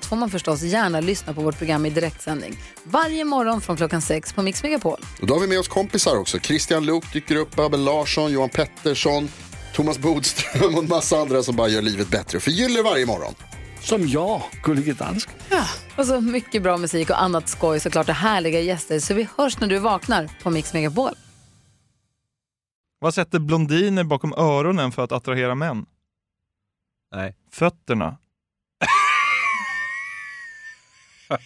allt får man förstås gärna lyssna på vårt program i direktsändning. Varje morgon från klockan sex på Mix Megapol. Och då har vi med oss kompisar också. Christian Luuk dyker upp, Abel Larsson, Johan Pettersson, Thomas Bodström och en massa andra som bara gör livet bättre och förgyller varje morgon. Som jag, Gullige Dansken. Och så mycket bra musik och annat skoj såklart och härliga gäster. Så vi hörs när du vaknar på Mix Megapol. Vad sätter blondiner bakom öronen för att attrahera män? Nej. Fötterna.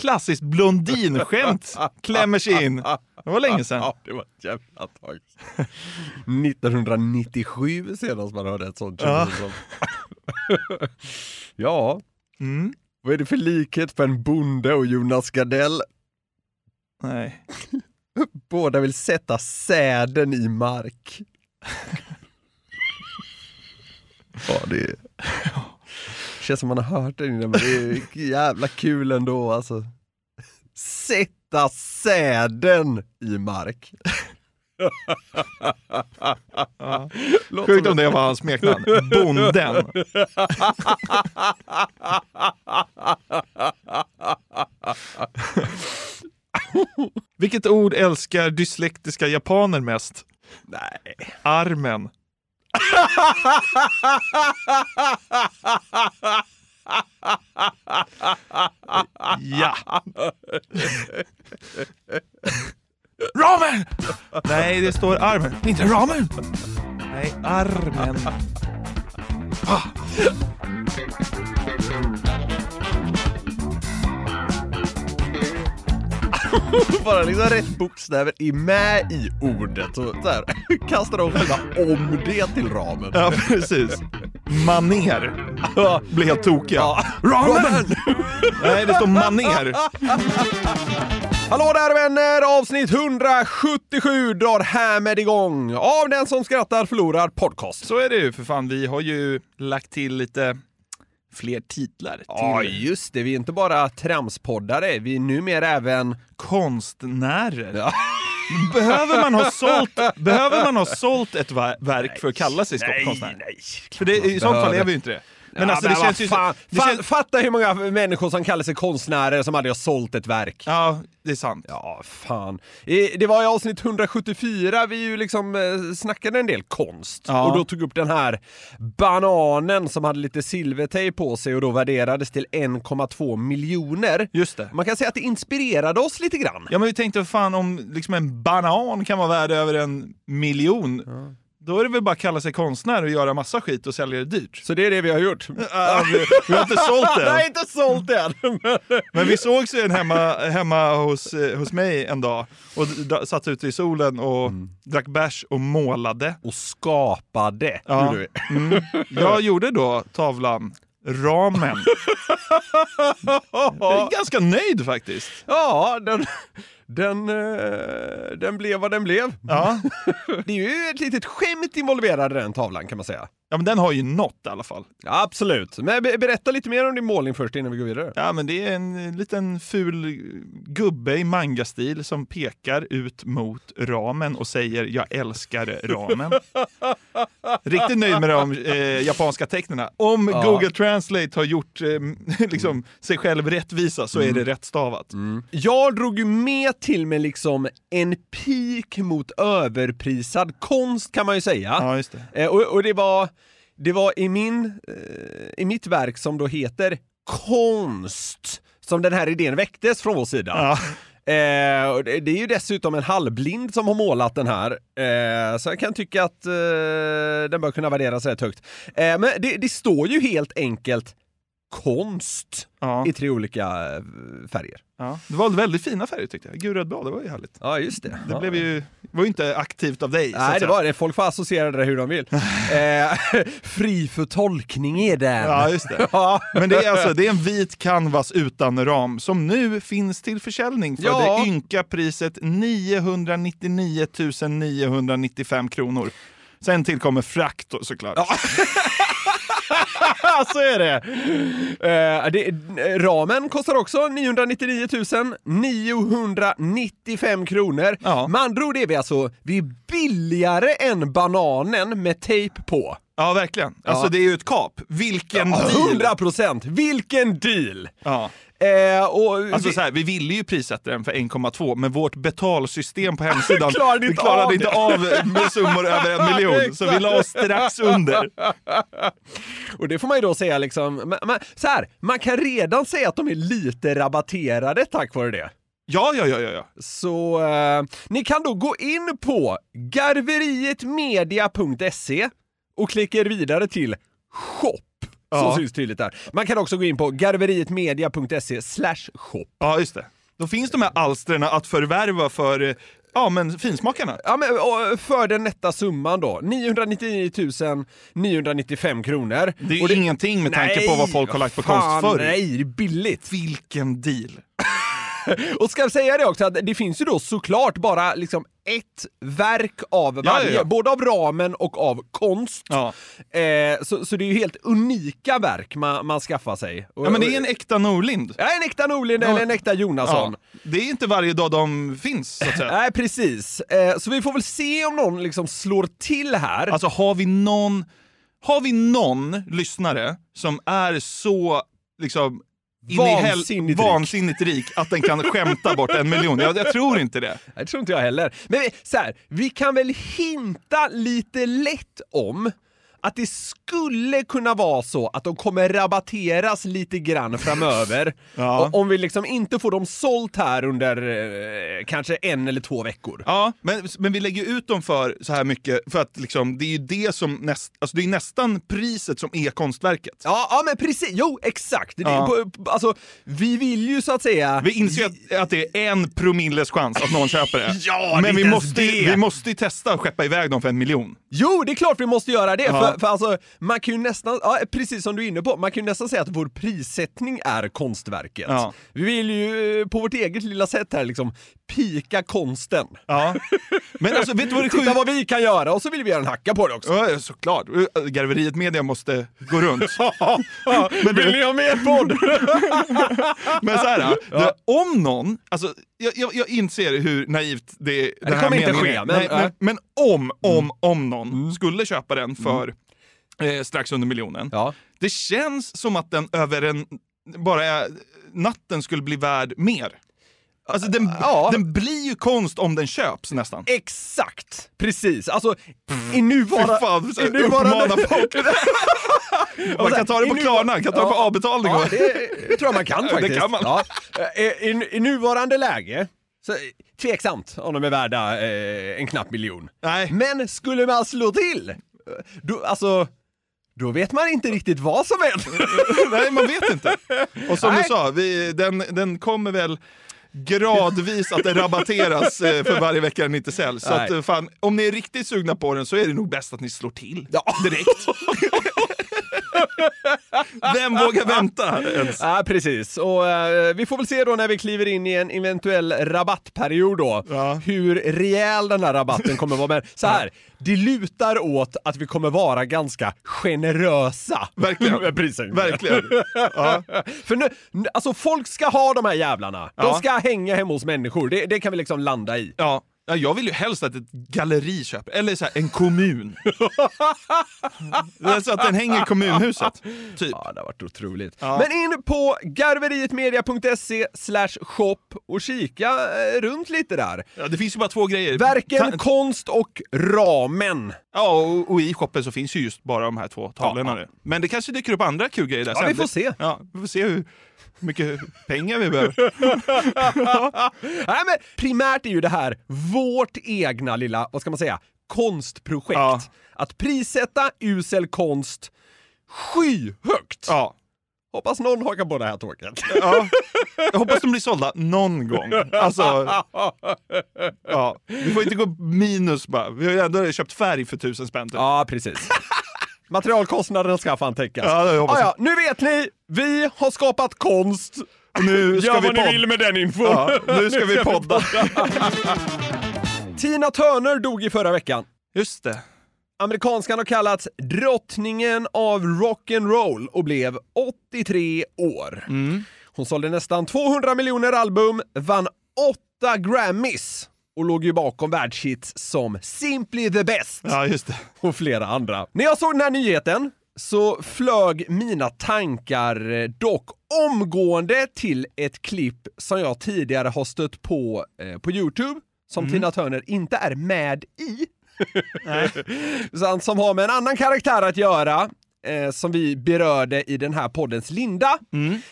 Klassiskt blondinskämt klämmer sig in. Det var länge sedan. Ja, det var ett jävla tag sedan. 1997 senast man hörde ett sånt. Ja. ja, Mm. vad är det för likhet på en bonde och Jonas Gardell? Nej. Båda vill sätta säden i mark. ja, det känns som man har hört det innan, men det är jävla kul ändå alltså. Sätta säden i mark. Ja. Sjukt om det var hans smeknamn. Bonden. Vilket ord älskar dyslektiska japaner mest? Nej. Armen. Ja. Ramen! Nej, det står armen. Inte ramen. Nej, armen. Bara liksom rätt bokstäver är med i ordet och så här, kastar de själva om det till ramen. Ja, precis. Maner. Blir helt tokiga. Ramen! Nej, det står maner. Hallå där vänner! Avsnitt 177 drar härmed igång av Den som skrattar förlorar podcast. Så är det ju för fan. Vi har ju lagt till lite fler titlar. Ja till just det, vi är inte bara tramspoddare, vi är numera även... konstnärer. Ja. Behöver man ha sålt, behöver man ha sålt ett ver- verk för att kalla sig Nej, konstnär? nej. För det, i sånt fall är vi ju inte det. Men Men alltså det känns ju... fan, fa- känns, Fatta hur många människor som kallar sig konstnärer som aldrig har sålt ett verk. ja, det är sant. Ja, fan. Det var i avsnitt 174 vi ju liksom eh, snackade en del konst. Ja. Och då tog upp den här bananen som hade lite silvertejp på sig och då värderades till 1,2 miljoner. Just det. Man kan säga att det inspirerade oss lite grann. Ja men vi tänkte fan om liksom en banan kan vara värd över en miljon. Då är det väl bara att kalla sig konstnär och göra massa skit och sälja det dyrt. Så det är det vi har gjort. Ja, vi, vi har inte sålt det Nej, än. inte sålt än. Men vi sågs ju en hemma, hemma hos, eh, hos mig en dag och satt ute i solen och drack bärs och målade. och skapade. Ja. gjorde vi. Mm. Jag gjorde då tavlan Ramen. Jag är ganska nöjd faktiskt. Ja, den, den, eh, den blev vad den blev. Ja. Det är ju ett litet skämt involverad i den tavlan kan man säga. ja, men den har ju nått i alla fall. Ja, absolut. Men be- berätta lite mer om din målning först innan vi går vidare. Ja, men det är en liten ful gubbe i mangastil som pekar ut mot ramen och säger “Jag älskar ramen”. Riktigt nöjd med de eh, japanska tecknen. Om Ja. Google Translate har gjort eh, liksom, sig själv rättvisa så är det rätt stavat. Jag drog ju med till mig liksom en pik mot överprisad konst kan man ju säga. Ja, just det. Eh, och, och det var, det var i, min, eh, i mitt verk som då heter Konst som den här idén väcktes från vår sida. Ja. Eh, det är ju dessutom en halvblind som har målat den här, eh, så jag kan tycka att eh, den bör kunna värderas rätt högt. Eh, men det, det står ju helt enkelt konst Ja, i tre olika eh, färger. ja. Du valde väldigt fina färger tyckte jag. Gul, röd, blå, det var ju härligt. Ja, just det. Det ja. blev ju, var ju inte aktivt av dig. Nej, det var det. Folk får associera det hur de vill. eh, fri för tolkning är den. Ja, just det. Ja. Men det är alltså det är en vit canvas utan ram som nu finns till försäljning för Ja. det ynka priset 999 995 kronor. Sen tillkommer frakt såklart. så är det. Eh, det. Ramen kostar också 999 995 kronor. Ja. Med andra ord är vi alltså vi är billigare än bananen med tejp på. Ja, verkligen. Alltså det är ju ett kap. Vilken deal! 100 procent! Vilken deal! Ja. Eh, och Alltså vi- så här, vi ville ju prissätta den för 1,2 men vårt betalsystem på hemsidan Klarade inte klarade av inte av med summor över en miljon. Så vi la oss strax under. Och det får man ju då säga liksom, men, men, så här, man kan redan säga att de är lite rabatterade tack vare det. Ja, ja, ja, ja. ja. Så eh, ni kan då gå in på garverietmedia.se och klicka er vidare till shop. Som Ja. syns tydligt där. Man kan också gå in på garverietmedia.se slash shop. Ja, just det. Då finns de här alstren att förvärva för eh, ja, men finsmakarna. Ja, men, och för den nätta summan då, 999 995 kronor. Det är ju Och ingenting med tanke på vad folk har lagt på konst förr. Nej, det är billigt. Vilken deal! Och ska jag säga det också, att det finns ju då såklart bara liksom ett verk av varje, ja, ja. både av ramen och av konst. Ja. Eh, så, så det är ju helt unika verk man, man skaffar sig. Ja, men det är en äkta Norlind. Ja, en äkta Norlind eller en äkta Jonasson. Det är inte varje dag de finns, så att säga. Nej, precis. Eh, så vi får väl se om någon liksom slår till här. Alltså har vi någon, har vi någon lyssnare som är så liksom in i hel- Vansinnigt rik. vansinnigt rik att den kan skämta bort en miljon? Jag, jag tror inte det. Det tror inte jag heller. Men så här, vi kan väl hinta lite lätt om att det skulle kunna vara så att de kommer rabatteras lite grann framöver. Ja. Och Om vi liksom inte får dem sålt här under eh, kanske en eller två veckor. Ja, men, men vi lägger ut dem för så här mycket för att liksom, det är ju det som näst, alltså det är nästan priset som är konstverket. Ja, ja men precis. Jo, exakt. Det, Ja. på, på, alltså, vi vill ju så att säga... Vi inser ju att, att det är en promilles chans att någon köper det. Ja, det men vi inte ens måste, det. vi måste ju testa att skeppa iväg dem för en miljon. Jo, det är klart vi måste göra det! Ja. För, för alltså, man kan ju nästan, ja, precis som du är inne på, man kan ju nästan säga att vår prissättning är konstverket. Ja. Vi vill ju eh, på vårt eget lilla sätt här liksom pika konsten. Ja. Men alltså, vet du vad det Titta vad vi kan göra och så vill vi göra en hacka på det också. Ja, såklart. Garveriet Media måste gå runt. Men vill ni ha mer podd? Men så här, det, om någon, alltså, jag, jag, jag inser hur naivt det, den här kommer inte meningen ske, är. men- Nej, ja. men, men om, om, om någon skulle köpa den för eh, strax under miljonen. Ja. Det känns som att den över en, bara är, natten skulle bli värd mer. Alltså den, Ja. den blir ju konst om den köps nästan. Exakt! Precis, alltså i Fy nuvarande... fan, så i nuvarande- uppmana folk. Man kan ta det I på nuva- Klarna, kan ta det på Ja. avbetalning. Ja, det, det tror jag man kan Det faktiskt. kan man. Ja. Eh, I, I nuvarande läge, så, eh, tveksamt om de är värda eh, en knapp miljon. Nej. Men skulle man slå till, eh, då, alltså, då vet man inte riktigt vad som händer. Nej, man vet inte. Och som Nej. du sa, vi, den, den kommer väl gradvis att rabatteras eh, för varje vecka den inte säljs. Så att, eh, fan, om ni är riktigt sugna på den så är det nog bäst att ni slår till Ja. direkt. Vem vågar vänta ens? Ja, precis. Och eh, vi får väl se då när vi kliver in i en eventuell rabattperiod då, Ja. hur rejäl den här rabatten kommer vara. Men så här, det lutar åt att vi kommer vara ganska generösa Verkligen. med prissänkningen. Verkligen. Ja. För nu, nu- alltså folk ska ha de här jävlarna. De Ja. ska hänga hemma hos människor. Det, det kan vi liksom landa i. Ja. Ja, jag vill ju helst att ett galleri köper, eller så här, en kommun. Så att den hänger i kommunhuset. Typ. Ja, det har varit otroligt. Ja. Men in på garverietmedia.se slash shop och kika eh, runt lite där. Ja, det finns ju bara två grejer. Verken, Ta- konst och ramen. Ja, och, och i shoppen så finns ju just bara de här två tavlorna Ja. nu. Men det kanske dyker upp andra kul grejer där Ja, sen. vi får se. Ja, vi får se hur mycket pengar vi behöver. Nej, men primärt är ju det här vårt egna lilla, vad ska man säga, konstprojekt. Ja. Att prissätta usel konst skyhögt. Ja. Hoppas någon hakar på det här tåget. Ja. Jag hoppas de blir sålda någon gång. Alltså, ja. Vi får inte gå minus bara. Vi har ju ändå köpt färg för tusen spänn. Typ. Ja, precis. Materialkostnaderna ska fan täckas. Ja, ah, ja, nu vet ni, vi har skapat konst. Nu ska Gör vi vad ni vill med den infon. Ja, nu ska vi podda. Tina Turner dog i förra veckan. Just det. Amerikanskan har kallats drottningen av rock'n'roll och blev 83 år. Mm. Hon sålde nästan 200 miljoner album, vann åtta Grammys och låg ju bakom världshits som Simply the Best Ja, just det. och flera andra. När jag såg den här nyheten så flög mina tankar eh, dock omgående till ett klipp som jag tidigare har stött på eh, på Youtube, som Tina Turner inte är med i. Så som har med en annan karaktär att göra, eh, som vi berörde i den här poddens linda.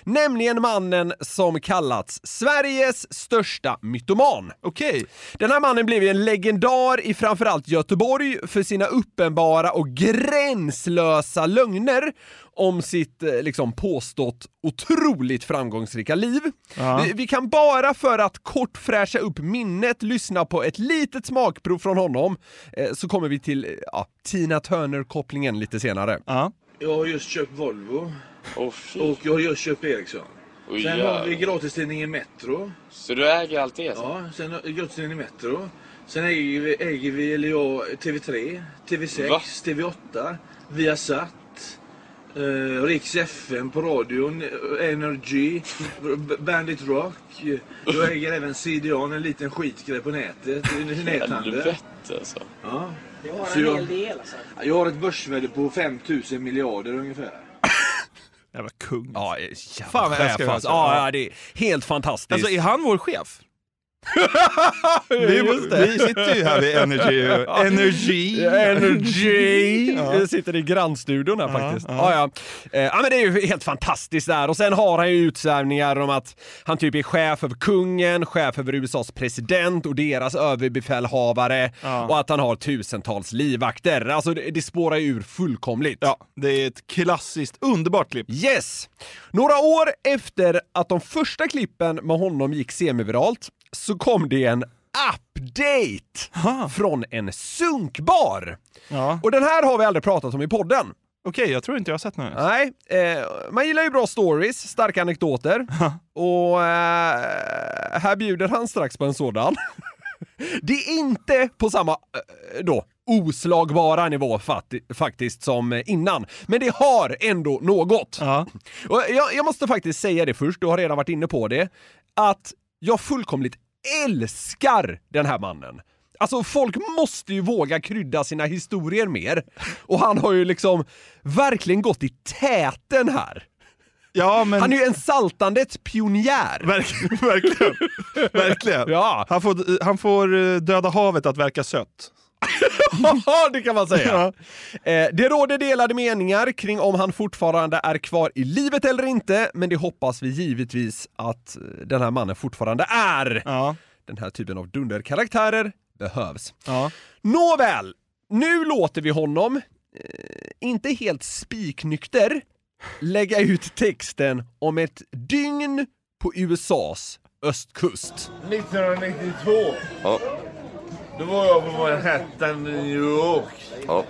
Nämligen mannen som kallats Sveriges största mytoman. Okej. Den här mannen blev ju en legendar i framförallt Göteborg för sina uppenbara och gränslösa lögner om sitt eh, liksom påstått otroligt framgångsrika liv. Ja. Vi, vi kan bara för att kort fräscha upp minnet lyssna på ett litet smakprov från honom, eh, så kommer vi till eh, ja, Tina Turner-kopplingen lite senare. Ja. Jag har just köpt Volvo fy. och jag har just köpt Ericsson. Oj, Sen har vi jävlar. gratistidningen Metro. Så du äger allt det? alltså? Ja, sen gratistidningen Metro. Sen äger vi, äger vi eller jag, TV3, TV6, Va? TV8, Viasat. Uh, Riks FM på radion, eh, Energy, Bandit Rock. Jag äger även CDON, en liten skitgrej på nätet, näthandel. Helvete alltså. Ja. Så jag, jag har ett börsvärde på 5000 miljarder ungefär. Jävla kung. Ja, jävla Fan, vad jag älskar chef, det. alltså. Ja, ja, det är helt fantastiskt. Alltså, är han vår chef? Det. Vi sitter ju här vid Energy. Energy. Energy! Ja. Jag sitter i grannstudion här Ja, faktiskt. ja. Ja, ja. Eh, men det är ju helt fantastiskt där. Och sen har han ju utsvävningar om att han typ är chef över kungen, chef över USAs president och deras överbefälhavare och att han har tusentals livvakter. Alltså det, det spårar ju ur fullkomligt. Ja, det är ett klassiskt, underbart klipp. Yes! Några år efter att de första klippen med honom gick semiviralt så kom det en update Ha. från en sunkbar. Ja. Och den här har vi aldrig pratat om i podden. Okej, jag tror inte jag har sett någon. Nej, eh, man gillar ju bra stories, starka anekdoter. Och eh, här bjuder han strax på en sådan. Det är inte på samma, eh, då, oslagbara nivå faktiskt som innan. Men det har ändå något. Ja. Och jag, jag måste faktiskt säga det först, du har redan varit inne på det, att jag fullkomligt älskar den här mannen. Alltså folk måste ju våga krydda sina historier mer. Och han har ju liksom verkligen gått i täten här. Ja, men... Han är ju en saltandets pionjär. Verkligen. Verkligen. verkligen. Ja, Han, får, han får eh, döda havet att verka sött. det kan man säga. Eh, det råder delade meningar kring om han fortfarande är kvar i livet eller inte, men det hoppas vi givetvis att eh, den här mannen fortfarande är. Ja. Den här typen av dunderkaraktärer behövs. Ja. Nåväl, nu låter vi honom, eh, inte helt spiknykter, lägga ut texten om ett dygn på USAs östkust. 1992. Ja. Då var jag på Manhattan, New York. Ja.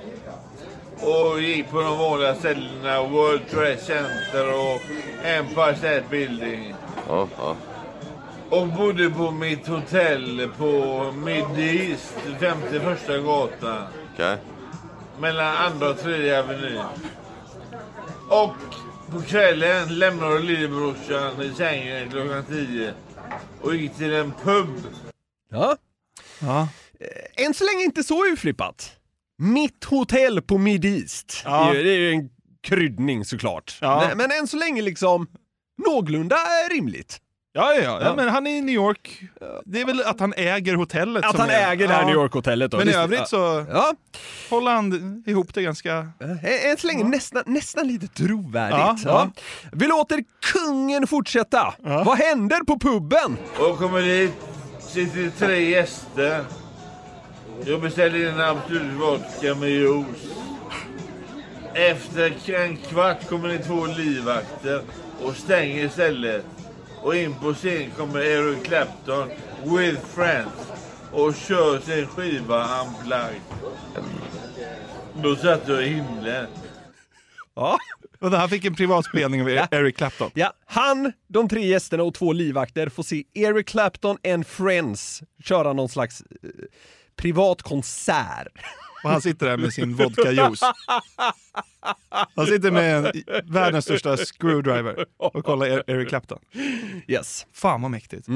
Och gick på de vanliga ställena. World Trade Center och Empire State Building. Ja, ja. Och bodde på mitt hotell på Mid East, 51 gatan. Okej. Mellan andra och tredje avenyn. Och på kvällen lämnade lillebrorsan i sängen klockan 10 och gick till en pub. Ja. Ja. Än så länge inte så urflippat. Mitt hotell på Mid East. Ja. Det, är, ju- en kryddning såklart. Ja. Men, men än så länge liksom någorlunda rimligt. Ja, ja, ja, Ja. men han är i New York. Det är väl att han äger hotellet. Att som han är, äger det här Ja. New York-hotellet då. Men i övrigt så Ja, håller han ihop det ganska... Ä- än så länge nästan, nästan lite trovärdigt. Ja, Ja, ja. Vi låter kungen fortsätta. Ja. Vad händer på puben? Och kommer dit, sitter tre gäster. Jag beställer in en Absolut vodka med juice. Efter en kvart kommer det två livvakter och stänger istället. Och in på scen kommer Eric Clapton with friends och kör sin skiva Unplugged. Då satt jag i himlen. Ja. Och han fick en privat spelning av Ja. Eric Clapton. Ja, han, de tre gästerna och två livvakter får se Eric Clapton and Friends köra någon slags eh, privat konsert. Och han sitter där med sin vodka-juice. Han sitter med en, världens största screwdriver och kollar Er- Eric Clapton. Yes. Fan vad mäktigt.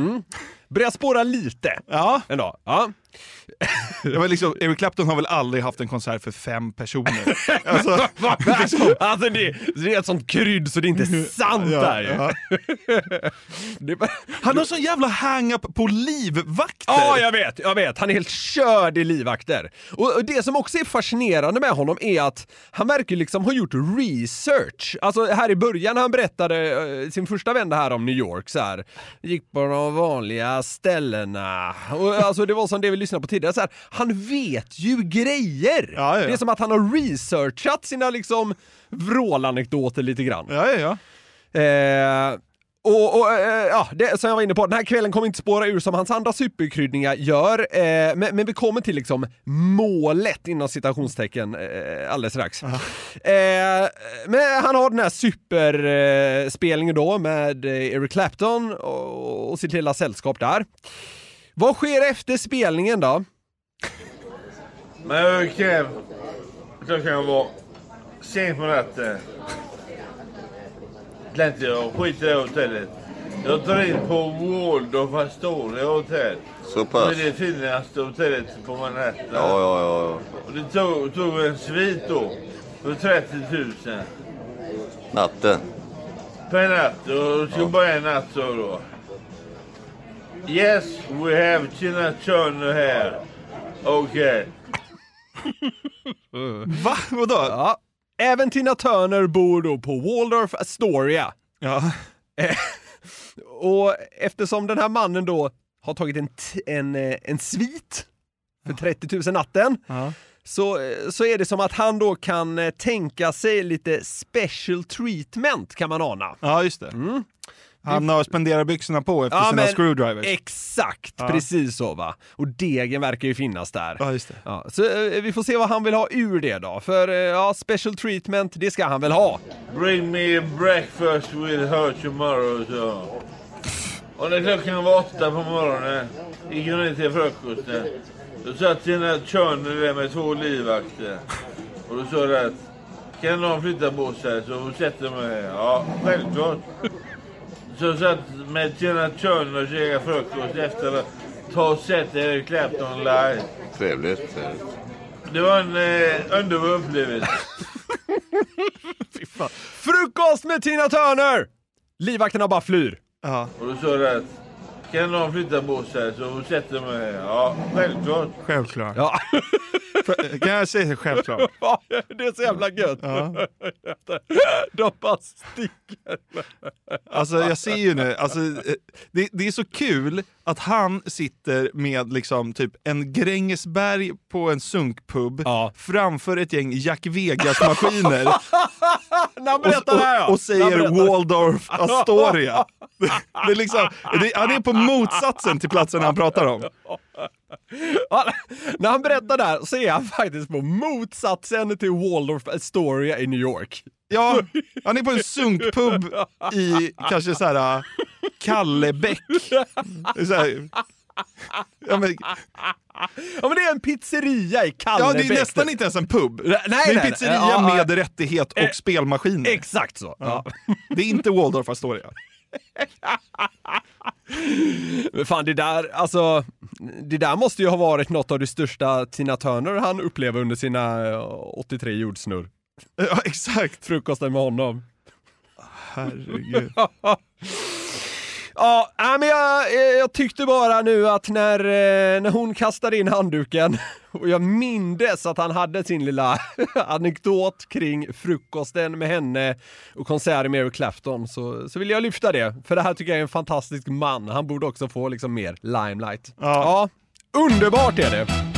Börjar spåra lite Ja, ändå. Ja. det var liksom, Eric Clapton har väl aldrig haft en konsert för fem personer. Alltså, liksom, Alltså det, det är ett sånt krydd så det är inte sant ja, där ja. Bara- Han har sån jävla hang-up på livvakter. Ja, jag vet, jag vet. Han är helt körd i livvakter. Och och det som också är fascinerande med honom är att han verkar ju liksom ha gjort research. Alltså här i början när han berättade eh, sin första vända här om New York så här. Gick på de vanliga ställena. Och, alltså det var som det vi lyssnade på tidigare. Så här, han vet ju grejer! Ja, ja. Det är som att han har researchat sina liksom vrålanekdoter lite grann. Ja, ja, ja. Eh, och, och eh, ja, det som jag var inne på, den här kvällen kommer inte spåra ur som hans andra superkryddningar gör, eh, men, men vi kommer till liksom målet inom citationstecken eh, alldeles strax. Eh, men han har den här superspelningen eh, spelningen då med eh, Eric Clapton och, och sitt lilla sällskap där. Vad sker efter spelningen då? Men okej, klockan var sent på natten. Tänkte jag, skit i det hotellet. Jag tar in på Waldorf Astoria hotell. Så Det pass? är det finaste hotellet på Manhattan. Ja, ja, ja. Och det tog, tog en svit då. För 30 000 Natten. per natt. Och det skulle bara en natt så då. Yes, we have Tina Turner here. Okej. Va? Vadå? Ja. Även Tina Turner bor då på Waldorf Astoria. Ja. Och eftersom den här mannen då har tagit en, en, eh, en svit för 30 000 natten Ja. så, eh, så är det som att han då kan eh, tänka sig lite special treatment kan man ana. ja, just det. Han har spenderarbyxorna på efter Ja, sina men- screwdrivers. Exakt, Ja. precis så va. Och degen verkar ju finnas där. Ja, just det. Ja, så eh, vi får se vad han vill ha ur det då. För eh, ja, special treatment, det ska han väl ha. Bring me breakfast with her tomorrow, så. Och när klockan var åtta på morgonen gick hon ner till frukosten. Då satt Tina Turner där med två livvakter. Och då sa det att kan någon flytta på sig så sätter mig här. Ja, självklart. Så satt med Tina Turner och käkade frukost efter att ta och sett Eric Clapton live. Trevligt. Det var en eh, underbar upplevelse. Frukost med Tina Turner! Livvakterna bara flyr. Ja, Och då sa det att kan någon flytta på sig så sätter mig här. Ja, självklart. självklart. Ja, Kan jag säga självklart? det är så jävla gött. Ja. De bara sticker. Alltså jag ser ju nu, alltså, eh, det, det är så kul att han sitter med liksom typ en Grängesberg på en sunkpub Ja. framför ett gäng Jack Vegas-maskiner ja. och, och han säger. Waldorf Astoria. Det är liksom, det, han är på motsatsen till platsen han pratar om. Ja, när han berättar det här så är han faktiskt på motsatsen till Waldorf Astoria i New York. Ja, han är på en sunkpub i kanske så här Kallebäck. Det är Så här, ja, men, Ja men det är en pizzeria i ja, Kallebäck. det är nästan inte ens en pub. Nej, det är en nej, pizzeria nej. Ja, ja. med rättighet och Eh, spelmaskiner. Exakt så. Ja. Det är inte Waldorf Astoria. Men fan det där, alltså, det där måste ju ha varit något av det största Tina Turner han upplever under sina eh, 83 jordsnurr. Ja, exakt. Frukosten med honom. Herregud. Ja, men jag, eh, jag tyckte bara nu att när, eh, när hon kastade in handduken och jag mindes att han hade sin lilla anekdot kring frukosten med henne och konserten med Eric Clapton så, så vill jag lyfta det. För det här tycker jag är en fantastisk man. Han borde också få liksom mer limelight. Ja. ja underbart är det!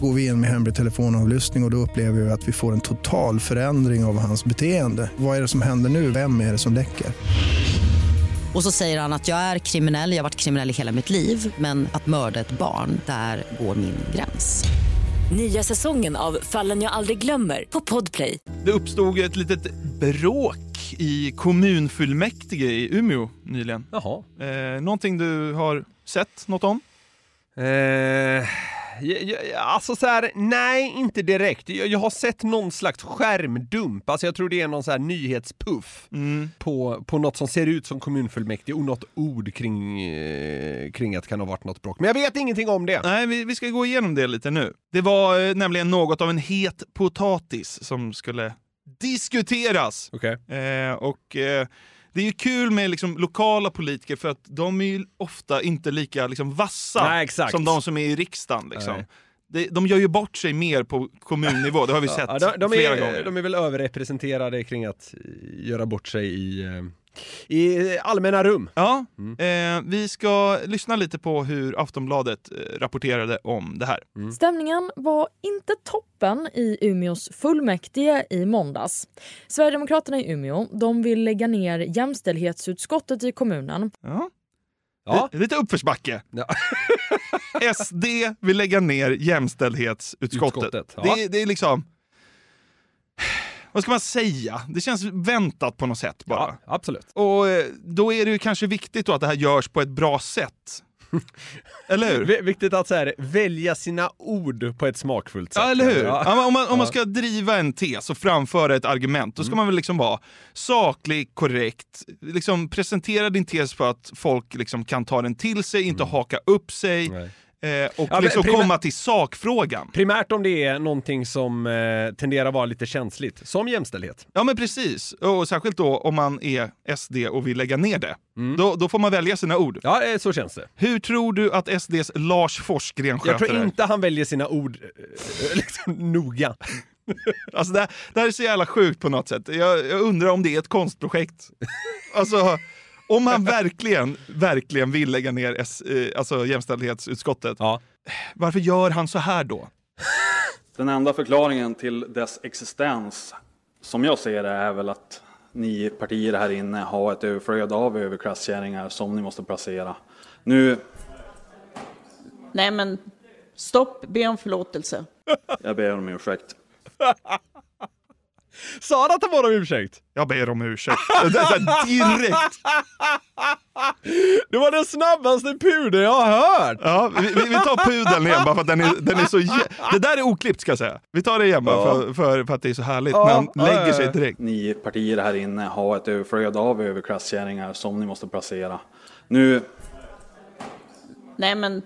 Går vi in med hemlig telefonavlyssning och, och då upplever vi att vi får en total förändring av hans beteende. Vad är det som händer nu? Vem är det som läcker? Och så säger han att jag är kriminell, jag har varit kriminell i hela mitt liv men att mörda ett barn, där går min gräns. Nya säsongen av Fallen jag aldrig glömmer på Podplay. Det uppstod ett litet bråk i kommunfullmäktige i Umeå nyligen. Jaha. Eh, någonting du har sett något om? Eh, alltså så här, nej inte direkt. Jag, jag har sett någon slags skärmdump, alltså jag tror det är någon så här nyhetspuff på, på något som ser ut som kommunfullmäktige och något ord kring, eh, kring att det kan ha varit något bråk. Men jag vet ingenting om det. Nej, vi, vi ska gå igenom det lite nu. Det var eh, nämligen något av en het potatis som skulle diskuteras. Okej. Eh, och eh, det är ju kul med liksom, lokala politiker för att de är ju ofta inte lika liksom, vassa Nej, som de som är i riksdagen. Liksom. De gör ju bort sig mer på kommunnivå, det har vi sett Ja, de, de, flera är, gånger. de är väl överrepresenterade kring att göra bort sig i, eh, i allmänna rum. Ja, Mm. eh, vi ska lyssna lite på hur Aftonbladet eh, rapporterade om det här. Mm. Stämningen var inte toppen i Umeås fullmäktige i måndags. Sverigedemokraterna i Umeå de vill lägga ner jämställdhetsutskottet i kommunen. Ja. Ja. Lite uppförsbacke. Ja. SD vill lägga ner jämställdhetsutskottet. Utskottet, ja. det, det är liksom... Vad ska man säga? Det känns väntat på något sätt bara. Ja, absolut. Och eh, då är det ju kanske viktigt då att det här görs på ett bra sätt. eller hur? Viktigt att så här, välja sina ord på ett smakfullt sätt. Ja, eller hur? Ja. Om, man, om man ska driva en tes och framföra ett argument, då ska man väl liksom vara saklig, korrekt, liksom presentera din tes för att folk liksom kan ta den till sig, inte haka upp sig Nej. Eh, och Ja, liksom komma till sakfrågan. Primärt om det är någonting som eh, tenderar att vara lite känsligt, som jämställdhet. Ja men precis, och särskilt då om man är SD och vill lägga ner det. Då, då får man välja sina ord. Ja, eh, så känns det. Hur tror du att SDs Lars Forsgren sköter Jag tror det? inte han väljer sina ord eh, liksom, noga. Alltså det, det här är så jävla sjukt på något sätt. Jag, jag undrar om det är ett konstprojekt. Alltså, om han verkligen, verkligen vill lägga ner S, eh, alltså jämställdhetsutskottet, Ja. varför gör han så här då? Den enda förklaringen till dess existens, som jag ser det, är väl att ni partier här inne har ett överflöd av överklasskärringar som ni måste placera. Nu, Nej men stopp, be om förlåtelse. jag ber om ursäkt. Sa han att han bad om ursäkt? Jag ber om ursäkt. Det, det, det, direkt! Det var den snabbaste pudeln jag har hört! Ja, vi, vi tar pudeln igen bara för att den är, den är så... Det där är oklippt ska jag säga. Vi tar det igen bara Ja. för, för, för att det är så härligt. Ja, han ja, lägger sig direkt. Ni partier här inne har ett överflöd av överklasskärringar som ni måste placera. Nu, Nej men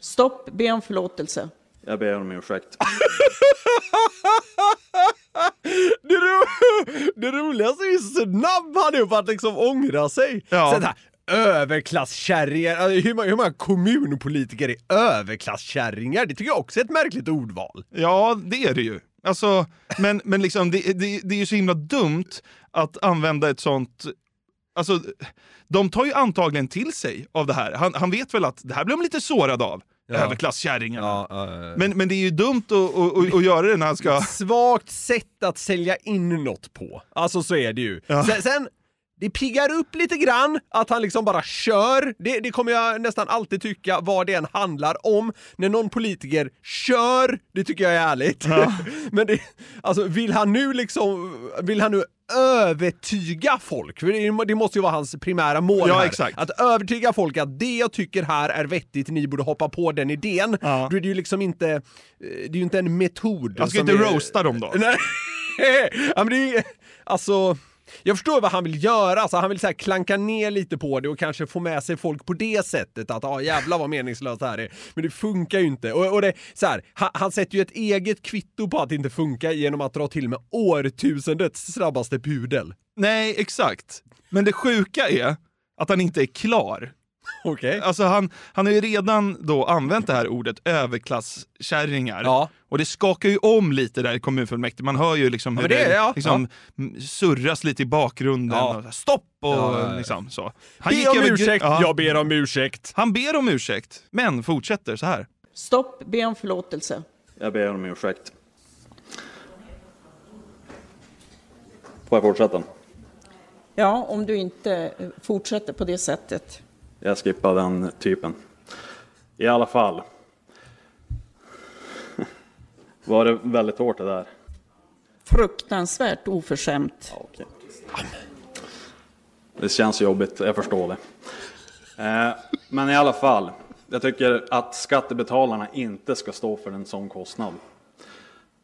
stopp, be om förlåtelse. jag ber om ursäkt. Det, ro det roligaste är hur snabb han är på att liksom ångra sig. Ja. Så här, överklasskärringar, alltså, hur, många- hur många kommunpolitiker är överklasskärringar? Det tycker jag också är ett märkligt ordval. Ja, det är det ju. Alltså, men men liksom, det, det, det är ju så himla dumt att använda ett sånt... Alltså, de tar ju antagligen till sig av det här. Han, han vet väl att det här blir de lite sårad av. Ja. Överklasskärringarna. Men, men det är ju dumt att, att, att, att göra det när han ska... Svagt sätt att sälja in något på. Alltså så är det ju. Ja. Sen, sen, det piggar upp lite grann att han liksom bara kör. Det, det kommer jag nästan alltid tycka vad det än handlar om. När någon politiker kör, det tycker jag är ärligt. Men det, alltså vill han nu liksom, vill han nu övertyga folk? För det, måste ju vara hans primära mål Ja, här. exakt. Att övertyga folk att det jag tycker här är vettigt, ni borde hoppa på den idén. Då är det ju liksom inte, eh, det är ju inte en metod. Han ska inte är- roasta dem då. Nej, ja, men det är ju, alltså, jag förstår vad han vill göra, alltså, han vill så här klanka ner lite på det och kanske få med sig folk på det sättet att ah, jävlar vad meningslöst det här är. Men det funkar ju inte. Och, och det, så här, han, han sätter ju ett eget kvitto på att det inte funkar genom att dra till med årtusendets snabbaste pudel. Nej, exakt. Men det sjuka är att han inte är klar. Okej. Alltså han, han har ju redan då använt det här ordet överklasskärringar. Och det skakar ju om lite där i kommunfullmäktige. Man hör ju liksom Ja, hur men det- det, ja, liksom surras lite i bakgrunden. Ja. Och så här, Stopp! Och Ja, ja, ja. liksom så. Be gick om över- ursäkt, Ja. jag ber om ursäkt. Han ber om ursäkt, men fortsätter så här. Stopp, be om förlåtelse. Jag ber om ursäkt. Får jag fortsätta? Ja, om du inte eh, fortsätter på det sättet. Jag skippar den typen. I alla fall. Var det väldigt hårt det där? Fruktansvärt oförskämt. Det känns jobbigt, jag förstår det. Eh, Men i alla fall, jag tycker att skattebetalarna inte ska stå för en sån kostnad.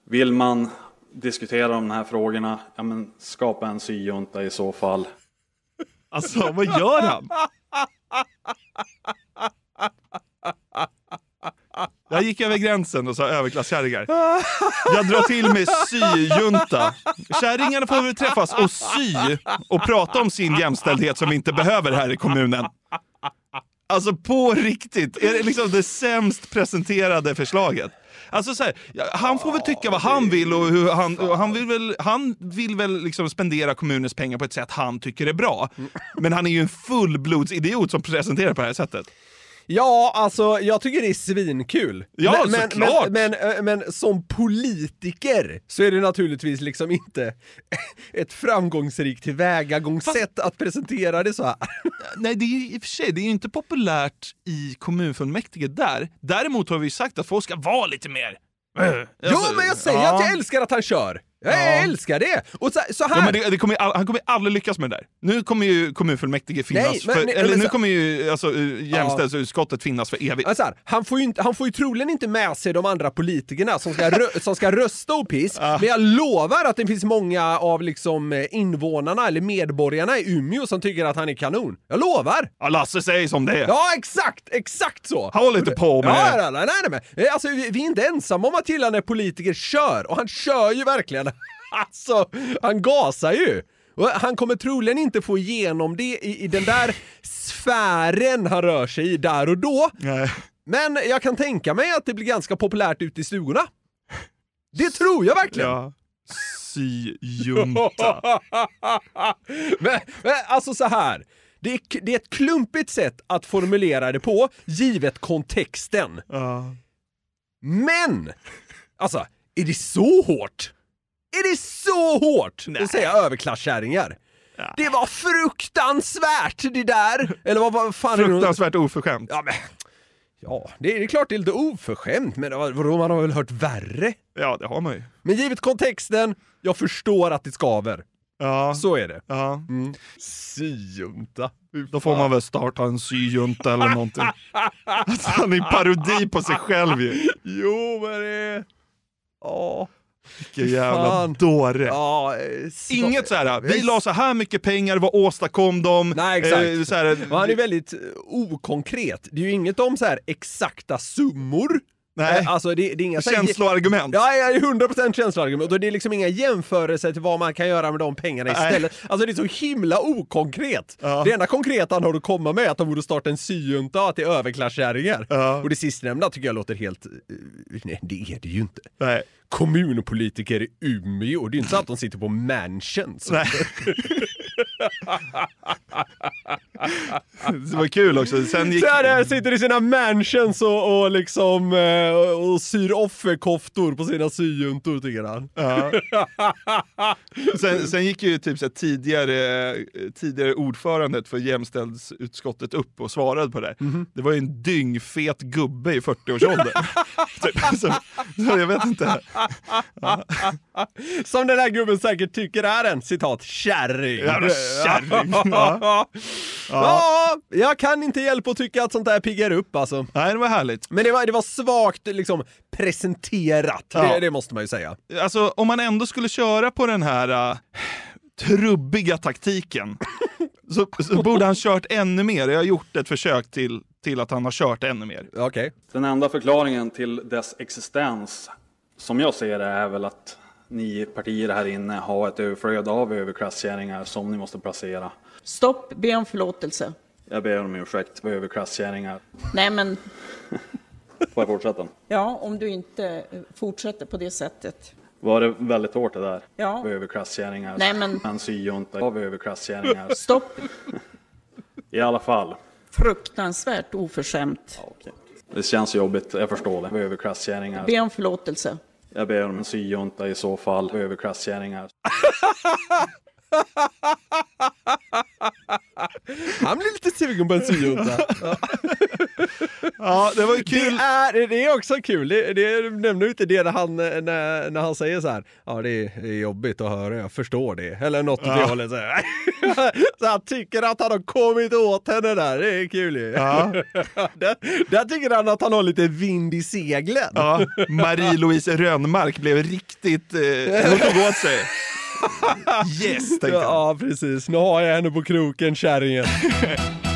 Vill man diskutera de här frågorna, ja men skapa en syjunta i så fall. Alltså vad gör han? Jag gick över gränsen och sa överklasskärringar. Jag drar till med syjunta. Kärringarna får väl träffas och sy och prata om sin jämställdhet som vi inte behöver här i kommunen. Alltså på riktigt, är det liksom det sämst presenterade förslaget? Alltså så här, han får väl tycka vad han vill och hur han, och han vill väl, han vill väl liksom spendera kommunens pengar på ett sätt han tycker är bra. Men han är ju en fullblodsidiot som presenterar på det här sättet. Ja, alltså jag tycker det är svinkul. Ja, men, såklart. men, men, men som politiker så är det naturligtvis liksom inte ett framgångsrikt tillvägagångssätt att presentera det så här. Nej, det är ju i och för sig det är ju inte populärt i kommunfullmäktige där. Däremot har vi sagt att folk ska vara lite mer... Jo, Alltså, men jag säger ja. att jag älskar att han kör! Jag Ja. älskar det! Och så, så här... Ja, det, det kommer, han kommer aldrig lyckas med det där. Nu kommer ju kommunfullmäktige finnas, Nej, men- för, eller men nu kommer ju alltså, eh, jämställdhetsutskottet finnas för evigt. Alltså här, han, får ju inte, han får ju troligen inte med sig de andra politikerna som ska, rö, som ska rösta och piss, men jag lovar att det finns många av liksom eh, invånarna eller medborgarna i Umeå som tycker att han är kanon. Jag lovar! Ja, Lasse säger som det är. Ja, exakt! Exakt så! Håll inte på med... Ja, nej, nej, nej, nej. Alltså, vi, vi är inte ensamma om att gilla när politiker kör, och han kör ju verkligen. Alltså, han gasar ju! Han kommer troligen inte få igenom det i, i den där sfären han rör sig i där och då. Nej. Men jag kan tänka mig att det blir ganska populärt ute i stugorna. Det tror jag verkligen! Ja. Syjunta. men, men alltså så här. Det är, det är ett klumpigt sätt att formulera det på, givet kontexten. Men! Alltså, är det så hårt? Är det så hårt att säga överklasskärringar? Det var fruktansvärt det där! Eller vad, vad fan är det? Fruktansvärt oförskämt. Ja, men, ja det, är, det är klart det är lite oförskämt, men vadå, man har väl hört värre? Ja, det har man ju. Men givet kontexten, jag förstår att det skaver. Ja. Så är det. Ja. Mm. Syjunta. Då får man väl starta en syjunta eller någonting. Alltså, han är en parodi på sig själv ju. Jo, men det... Ja. Vilken jävla Fan. dåre. Ja, eh, så- Inget så här, vi la så här mycket pengar, vad åstadkom de? Nej, exakt. Eh, så här, han är väldigt eh, okonkret. Det är ju inget om så här exakta summor. Nej. Eh, Alltså det, det är inga Känsloargument. Ja, ja, 100% känsloargument. Och det är liksom inga jämförelser till vad man kan göra med de pengarna Nej. istället. Alltså det är så himla okonkret. Det enda konkreta han har att komma med är att de borde starta en syjunta till överklasskärringar. Och det sistnämnda tycker jag låter helt... eh, Nej, det är det ju inte. Nej. Kommunpolitiker i Umeå, det är inte så att de sitter på mansions. Det var kul också. Sen gick... Så här sitter i sina mansions och, och liksom eh, och syr offerkoftor på sina syjuntor tycker han. Ja. Sen, sen gick ju typ så tidigare, tidigare ordförandet för jämställdhetsutskottet upp och svarade på det. Det var ju en dyngfet gubbe i 40-årsåldern. typ, så, så jag vet inte. Som den här gubben säkert tycker är en citat kärring. Jävla kärring. Ja. Ja. jag kan inte hjälpa att tycka att sånt där piggar upp alltså. Nej, det var härligt. Men det var, det var svagt liksom presenterat, Ja. det, det måste man ju säga. Alltså om man ändå skulle köra på den här uh, trubbiga taktiken så, så borde han kört ännu mer. Jag har gjort ett försök till, till att han har kört ännu mer. Okej. Den enda förklaringen till dess existens, som jag ser det, är väl att ni partier här inne har ett överflöd av överklasskärringar som ni måste placera. Stopp, be om förlåtelse. Jag ber om ursäkt för överklasskärringar. Nej men, Får jag fortsätta? ja, om du inte eh, fortsätter på det sättet. Var det väldigt hårt det där? Ja. För överklasskärringar. Nej, men- En syjunta av överklasskärringar. Stopp, I alla fall. fruktansvärt oförskämt. Det känns jobbigt, jag förstår det. Överklasskärringar. Be om förlåtelse. Jag ber om en syjunta i så fall. Överklasskärringar. Han blir lite sugen på en syjunta. Ja, det var kul. Det är, det är också kul, det, det nämner inte det när han, när, när han säger så här. Ja det är, det är jobbigt att höra, jag förstår det. Eller något åt det Ja. hållet. Så, här. så han tycker att han har kommit åt henne där, det är kul ju. Ja. där, där tycker han att han har lite vind i seglen. Ja, Marie-Louise Rönnmark blev riktigt... Eh, hon tog åt sig. Yes, tänkte han. Ja, precis. Nu har jag henne på kroken, kärringen.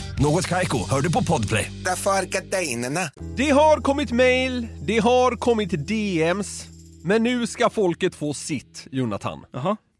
Något Kaiko, hör du på Podplay. Därför är. Det har kommit mail, det har kommit DMs, men nu ska folket få sitt, Jonathan.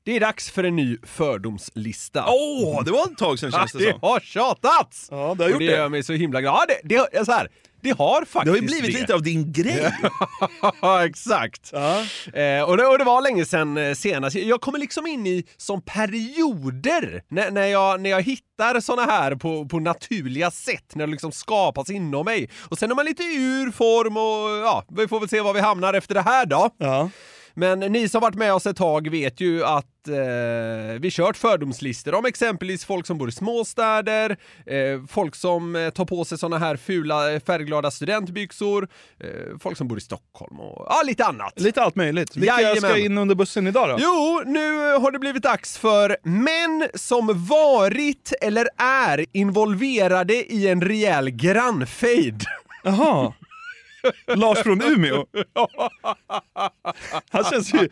Det är dags för en ny fördomslista. Åh, det var ett tag sedan känns det det som. har tjatats! Ja, det har Och gjort det det. gör mig så himla glad. Ja, det, det, är så här, det har faktiskt Det har ju blivit det. lite av din grej. Ja, exakt. Eh, och, det, och det var länge sedan eh, senast. Jag kommer liksom in i som perioder när, när, jag, när jag hittar såna här på, på naturliga sätt, när det liksom skapas inom mig. Och sen är man lite ur form och ja, vi får väl se var vi hamnar efter det här då. Ja. Men ni som varit med oss ett tag vet ju att eh, vi kört fördomslistor om exempelvis folk som bor i småstäder, eh, folk som eh, tar på sig såna här fula eh, färgglada studentbyxor, eh, folk som bor i Stockholm och ja, lite annat. Lite allt möjligt. Vilka ska Jajamän. in under bussen idag då? Jo, nu har det blivit dags för män som varit eller är involverade i en rejäl grannfejd. Jaha. Lars från Umeå? Han känns ju...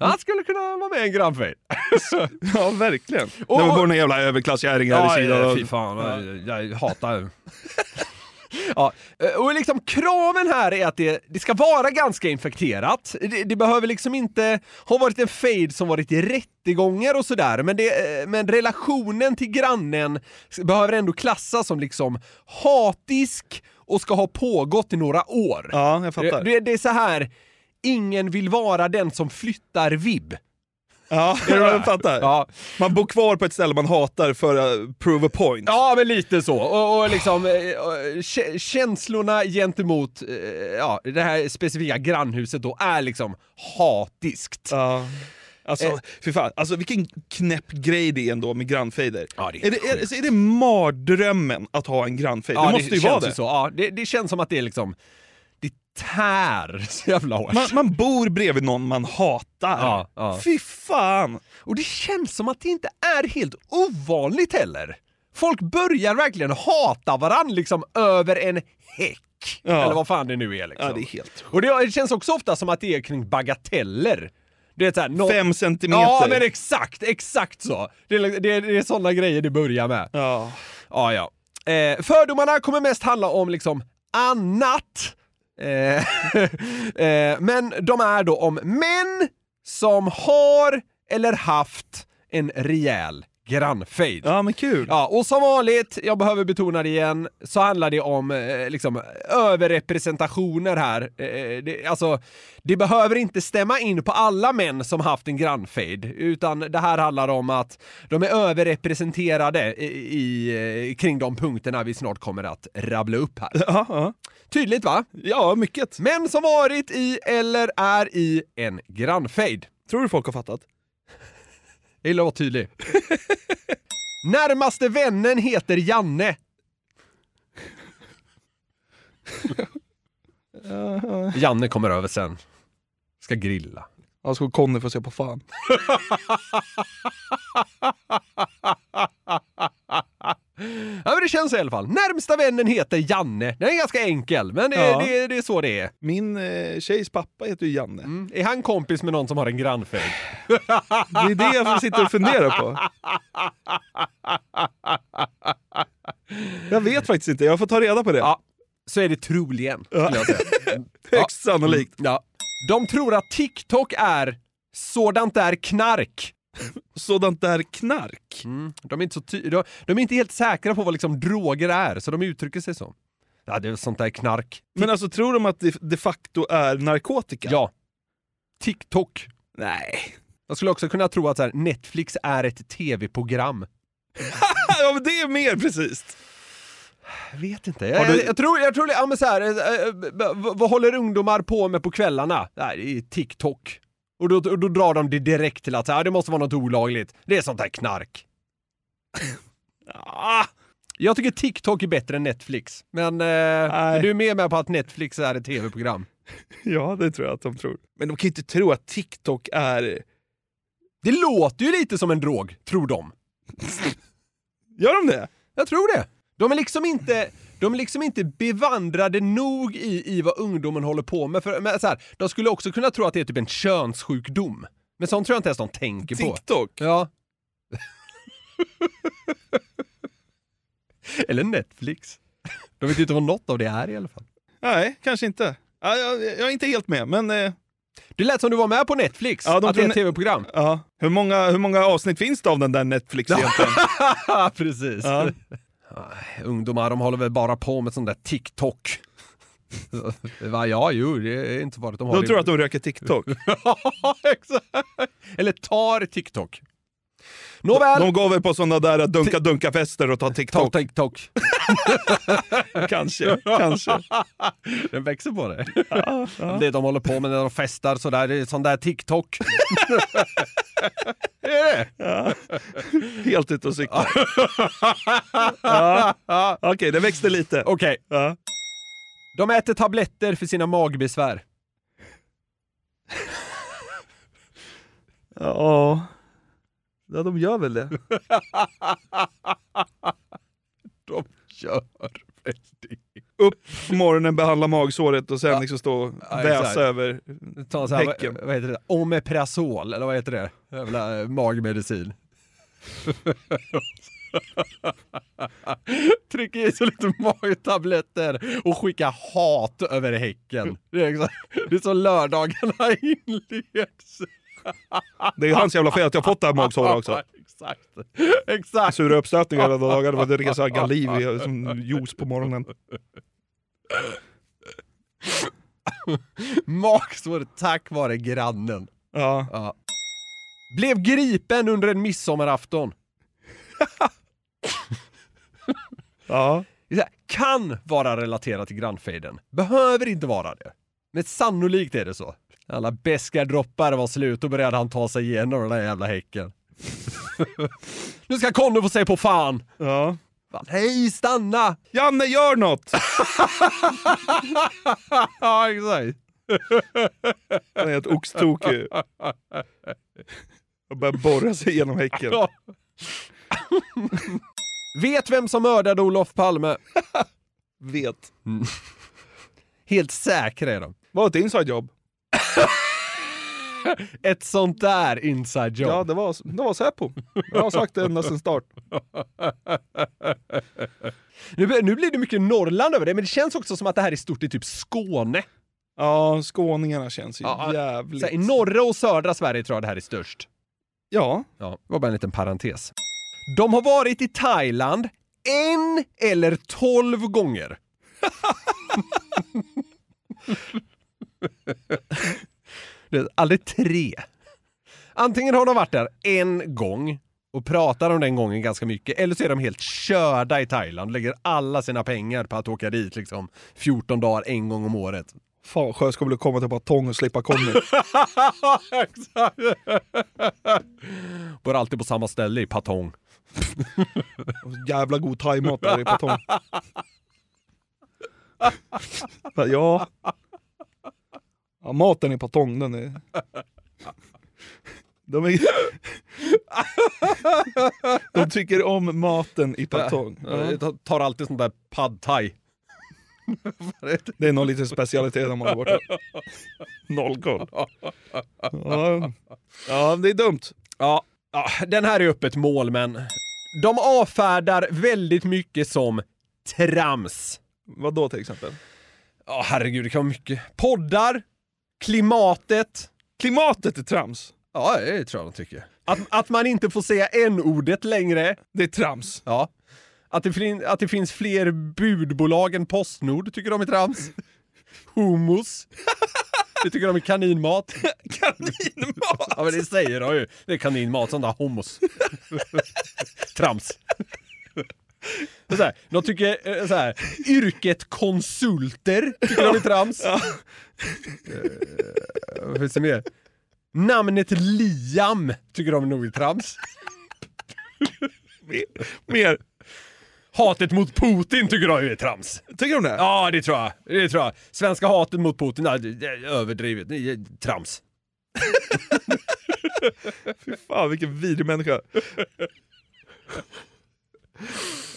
Han skulle kunna vara med i en grannfejd. Ja, verkligen. Och- det var bara några jävla överklasskärringar Ja, i sidan. ja, fy fan. Jag, jag hatar Ja, eh, och liksom kraven här är att det, det ska vara ganska infekterat. Det, det behöver liksom inte ha varit en fade som varit i rättegångar och sådär, men, det, eh, men relationen till grannen behöver ändå klassas som liksom hatisk och ska ha pågått i några år. Ja, jag fattar. Det, det är så här, ingen vill vara den som flyttar vibb. Ja, jag fattar. Ja. Man bor kvar på ett ställe man hatar för att prove a point. Ja, men lite så. Och, och liksom eh, eh, kä- känslorna gentemot eh, ja, det här specifika grannhuset då är liksom hatiskt. Ja. Alltså, Eh. fy fan. alltså vilken knäpp grej det är ändå med grannfejder. Ja, det är är, det, är, är det mardrömmen att ha en grannfejd? Ja, det måste ju känns vara det. Så. Ja, det. Det känns som att det är liksom, det tär så jävla hårt. Man, man bor bredvid någon man hatar. Ja, ja. Fy fan! Och det känns som att det inte är helt ovanligt heller. Folk börjar verkligen hata varandra liksom över en häck. Ja. Eller vad fan det nu är liksom. Ja, det är helt Och det, det känns också ofta som att det är kring bagateller. Det är så här, nå- Fem centimeter. Ja men exakt, exakt så. Det är, det, det är sådana grejer det börjar med. Ja. Ja, ja. Eh, fördomarna kommer mest handla om liksom annat. Eh, eh, men de är då om män som har eller haft en rejäl grannfejd. Ja men kul. Ja, och som vanligt, jag behöver betona det igen, så handlar det om eh, liksom överrepresentationer här. Eh, det, alltså, det behöver inte stämma in på alla män som haft en grannfejd, utan det här handlar om att de är överrepresenterade i, i, eh, kring de punkterna vi snart kommer att rabbla upp här. Ja, ja. Tydligt va? ja, mycket. Män som varit i eller är i en grannfejd. Tror du folk har fattat? Jag gillar att vara tydlig. Närmaste vännen heter Janne. Janne kommer över sen. Ska grilla. Ja, så Conny får se på fan. Ja men det känns i alla fall. Närmsta vännen heter Janne. Den är ganska enkel, men det, Ja. det, det är så det är. Min eh, tjejs pappa heter ju Janne. Mm. Är han kompis med någon som har en grannfejd? Det är det jag sitter och funderar på. Jag vet faktiskt inte, jag får ta reda på det. Ja, så är det troligen, jag säga. Högst sannolikt. Ja. De tror att TikTok är sådant där knark. Sådant där knark? Mm. De, är inte så ty- de, de är inte helt säkra på vad liksom droger är, så de uttrycker sig så. Ja, det är sånt där knark. Men alltså tror de att det de facto är narkotika? Ja. TikTok. Nej. Jag skulle också kunna tro att här, Netflix är ett tv-program. ja men det är mer precis. Jag vet inte. Jag, du- jag, jag tror, jag tror ja men så här, eh, eh, v- vad håller ungdomar på med på kvällarna? Nej, det är TikTok. Och då, och då drar de det direkt till att så här, det måste vara något olagligt. Det är sånt där knark. Ah, Jag tycker TikTok är bättre än Netflix. Men, eh, men du är med med på att Netflix är ett tv-program? Ja, det tror jag att de tror. Men de kan ju inte tro att TikTok är... Det låter ju lite som en drog, tror de. Gör de det? Jag tror det. De är liksom inte, de är liksom inte bevandrade nog i, i vad ungdomen håller på med. För, men så här, de skulle också kunna tro att det är typ en könssjukdom. Men sånt tror jag inte ens de tänker på. TikTok? Ja. Eller Netflix. De vet ju inte vad något av det är i alla fall. Nej, kanske inte. Ja, jag, jag är inte helt med, men... Eh, Det lät som du var med på Netflix, Ja, de att det är ett tv-program. ja. hur, många, hur många avsnitt finns det av den där Netflix egentligen? Precis. Ja. Ungdomar, de håller väl bara på med sån där TikTok. Va, ja, jo, det är inte farligt. De, har De tror att de röker TikTok. Ja, exakt. Eller tar TikTok. Nåväl. De går väl på sådana där dunka-dunka-fester och tar Ta TikTok. TikTok. kanske, kanske. Den växer på det. Det de håller på med när de festar sådär, det är sån där TikTok. Ja. Helt ute och cyklar. Ja. Okej, det växte lite. Okej. Ja. De äter tabletter för sina magbesvär. Ja. Ja, de gör väl det. De gör väl det. Upp på morgonen, behandla magsåret och sen liksom stå och Ja, väsa exakt. över Ta så här, häcken. vad, vad heter det? Omeprazol, eller vad heter det? Jävla eh, magmedicin. Trycker i sig lite magtabletter och skickar hat över häcken. Det är, exakt, det är så lördagarna inleds. Det är hans jävla fel att jag fått det här magsåret också. exakt. Exakt. Sura uppstötningar hela dagarna, det var resa Galiv i- som juice på morgonen. Magsår tack vare grannen. Ja. Ja. Blev gripen under en midsommarafton. Ja. Det här, kan vara relaterat till grannfejden. Behöver inte vara det. Men sannolikt är det så. Alla beska droppar var slut och började han ta sig igenom den där jävla häcken. nu ska Conny få se på fan! Ja. Fan, hej, stanna! Janne, gör något! ja, exakt. Han är helt oxtokig. Och börjar borra sig genom häcken. Vet vem som mördade Olof Palme? Vet. Helt säkra är de. Var ett inside jobb. Ett sånt där inside job. Ja, det var, det var Säpo. Jag har sagt det ända sedan start. Nu, nu blir det mycket Norrland över det, men det känns också som att det här är stort i typ Skåne. Ja, skåningarna känns ju Ja, jävligt... Här, I norra och södra Sverige tror jag det här är störst. Ja. Ja, det var bara en liten parentes. De har varit i Thailand en eller tolv gånger. det är aldrig tre. Antingen har de varit där en gång och pratar om den gången ganska mycket, eller så är de helt körda i Thailand, lägger alla sina pengar på att åka dit liksom 14 dagar en gång om året. Fan vad skönt att komma till Batong och slippa Conny. Bor alltid på samma ställe i Patong. Jävla god thaimat där i Patong. ja. Ja. Maten i Patong den är... De, är... De tycker om maten i Patong. Jag tar alltid sånt där pad thai. Det är någon liten specialitet när man är borta. Noll koll. Ja. ja, det är dumt. Ja, ja, den här är öppet mål, men de avfärdar väldigt mycket som trams. Vad då till exempel? Ja, herregud, det kan vara mycket. Poddar, klimatet. Klimatet är trams. Ja, det tror jag de tycker. Att, att man inte får säga n-ordet längre. Det är trams. Ja. Att det, fin- att det finns fler budbolag än Postnord tycker de är trams. Hummus. Det tycker de är kaninmat. kaninmat? Ja men det säger de ju. Det är kaninmat, sån där hummus. trams. Så här, de tycker eh, så här, yrket konsulter tycker de är trams. Ja. Eh, Vad finns det mer? Namnet Liam tycker de nog är trams. mer, mer. Hatet mot Putin tycker de är trams. Tycker de det? Ja, det tror jag. Det tror jag. Svenska hatet mot Putin, nej, det är överdrivet. Det är trams. Fy fan vilken vidrig människa.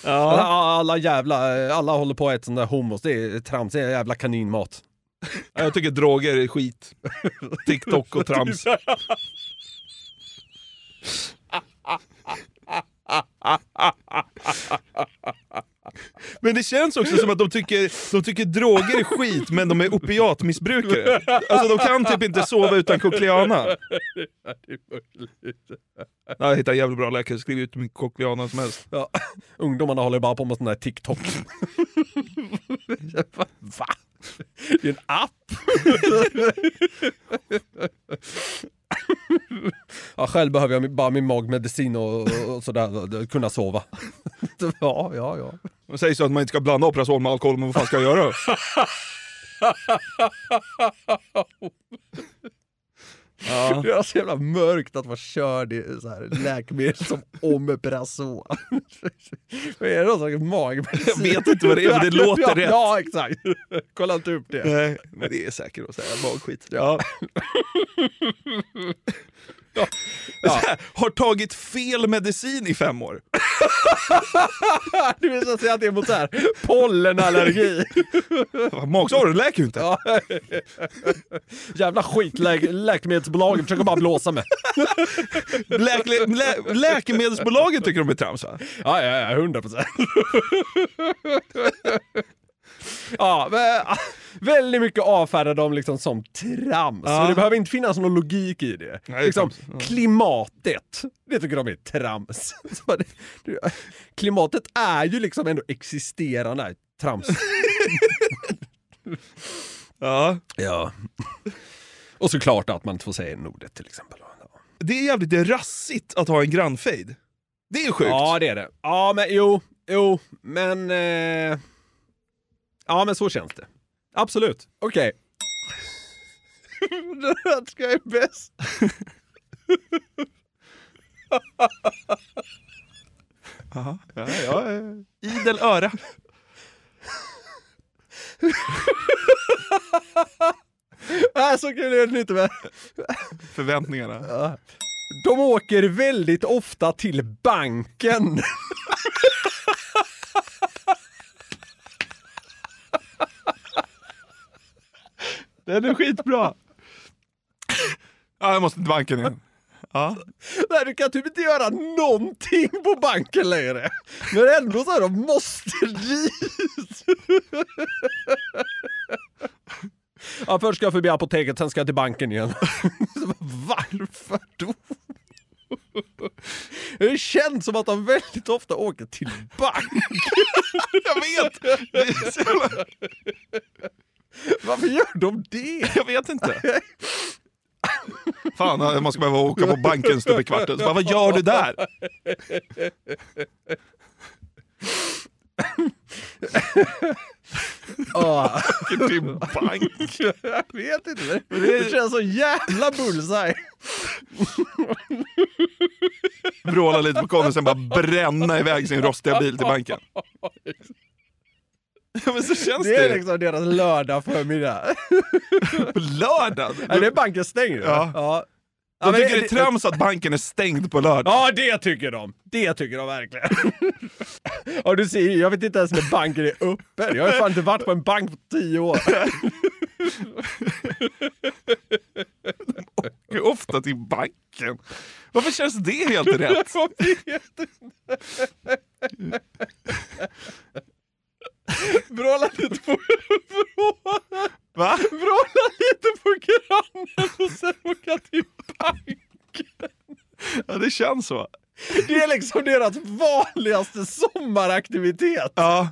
Ja. Alla jävla, alla håller på att äta sån där hummus. Det är trams, det är jävla kaninmat. Jag tycker droger är skit. TikTok och trams. Men det känns också som att de tycker, de tycker droger är skit, men de är opiatmissbrukare. Alltså de kan typ inte sova utan Cochleana. Ja, jag hittade en jävligt bra läkare, skriv ut hur mycket Cochleana som helst. Ja. Ungdomarna håller bara på med sån där TikTok. Va? Det är en app! ja, själv behöver jag bara min magmedicin och, och sådär, och kunna sova. ja, ja, ja. Man säger så att man inte ska blanda Operazol med alkohol, men vad fan ska jag göra? Ja. Det är så jävla mörkt att vara körd i så här läkemedel som Omeprazol. vad är det då? Slags magmedicin? Jag vet inte vad det är, men det låter ja, rätt. Ja, exakt. Kolla inte upp det. Nej, men det är säkert att säga magskit. Ja. Ja. Ja. Har tagit fel medicin i fem år. Du vill så säga att det är mot så här pollenallergi. Magsår läker ju inte. Ja. Jävla skit lä- läkemedelsbolagen försöker bara blåsa med. Läkle, lä, läkemedelsbolagen tycker de är trams va? Ja, ja, ja, hundra procent. Ja, men, väldigt mycket avfärdar de liksom som trams. Ja. Det behöver inte finnas någon logik i det. Nej, liksom. Ja. Klimatet, det tycker de är trams. Klimatet är ju liksom ändå existerande. Nej, Trams. Ja. ja. Och såklart att man inte får säga ordet till exempel. Det är jävligt rassigt att ha en grannfejd. Det är sjukt. Ja, det är det. Ja, men jo, jo, men... Eh... Ja, men så känns det. Absolut. Okej. Här ska är bäst. Aha, ja, ja, eh, idel öra. Nej, så kul är det inte med. Förväntningarna. Ja. De åker väldigt ofta till banken. Den är skitbra. Ja, jag måste till banken igen. Ja. Nej, du kan typ inte göra någonting på banken längre. Men ändå så här, de måste dit. Ja, först ska jag förbi apoteket, sen ska jag till banken igen. Varför då? Det känns som att de väldigt ofta åker till bank. Jag vet! Det är så jävla... Varför gör de det? Jag vet inte. Fan, jag måste behöva åka på banken stup i kvarten. Så bara, vad gör du där? Åh. Åker till bank. Jag vet inte, det känns så jävla bullseye. Vråla lite på och sen bara bränna iväg sin rostiga bil till banken. Ja men så känns Det det. är liksom deras lördag förmiddag. Lördag? Ja, det är banken stängd. Ja. ja. De men tycker det är trams att banken är stängd på lördag. Ja, det tycker de. Det tycker de verkligen. Ja, du ser jag vet inte ens när banken är öppen. Jag har fan inte varit på en bank på tio år. Åker ofta till banken. Varför känns det helt rätt? Vråla lite på... Vråla, Va? vråla lite på grannen och sen åka till banken. Ja, det känns så. Det är liksom deras vanligaste sommaraktivitet. Ja.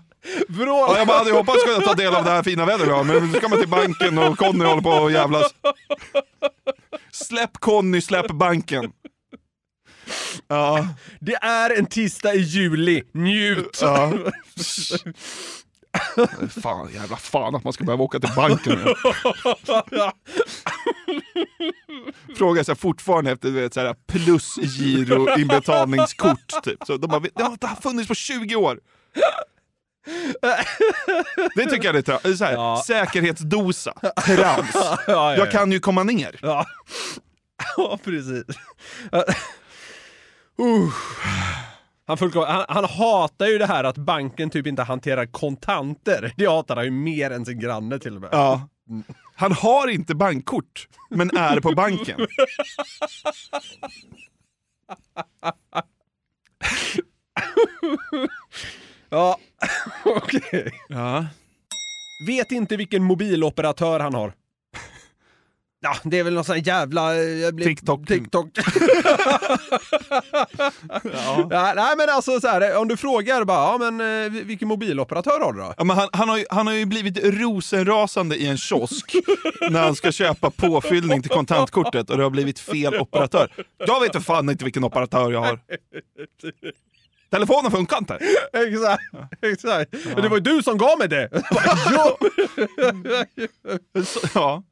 Vråla. Ja, jag bara hade hoppats kunna ta del av det här fina vädret vi har, men nu ska man till banken och Conny håller på och jävlas. Släpp Conny, släpp banken. Ja. Det är en tisdag i juli. Njut! Ja. Fan, jävla fan att man ska behöva åka till banken. Frågar sig fortfarande efter vet, så här plusgiro inbetalningskort. Typ. Så de bara, det har inte funnits på 20 år. Det tycker jag är tra- så här, Ja. Säkerhetsdosa, trams. Ja, ja, ja. Jag kan ju komma ner. Ja, ja precis. Uh. Han, han, han hatar ju det här att banken typ inte hanterar kontanter. Det hatar han ju mer än sin granne till och med. Ja. Han har inte bankkort, men är på banken. Ja, okej. Ja. Vet inte vilken mobiloperatör han har. Ja, det är väl någon sån här jävla... eh, Jag blir... TikTok. TikTok. ja. nej men alltså så här, om du frågar bara, ja men eh, vilken mobiloperatör har du då? Ja, men han, han, har ju, han har ju blivit rosenrasande i en kiosk när han ska köpa påfyllning till kontantkortet och det har blivit fel operatör. Jag vet för fan inte vilken operatör jag har. Telefonen funkar inte. Exakt, exakt. Men det var ju du som gav mig det! ja.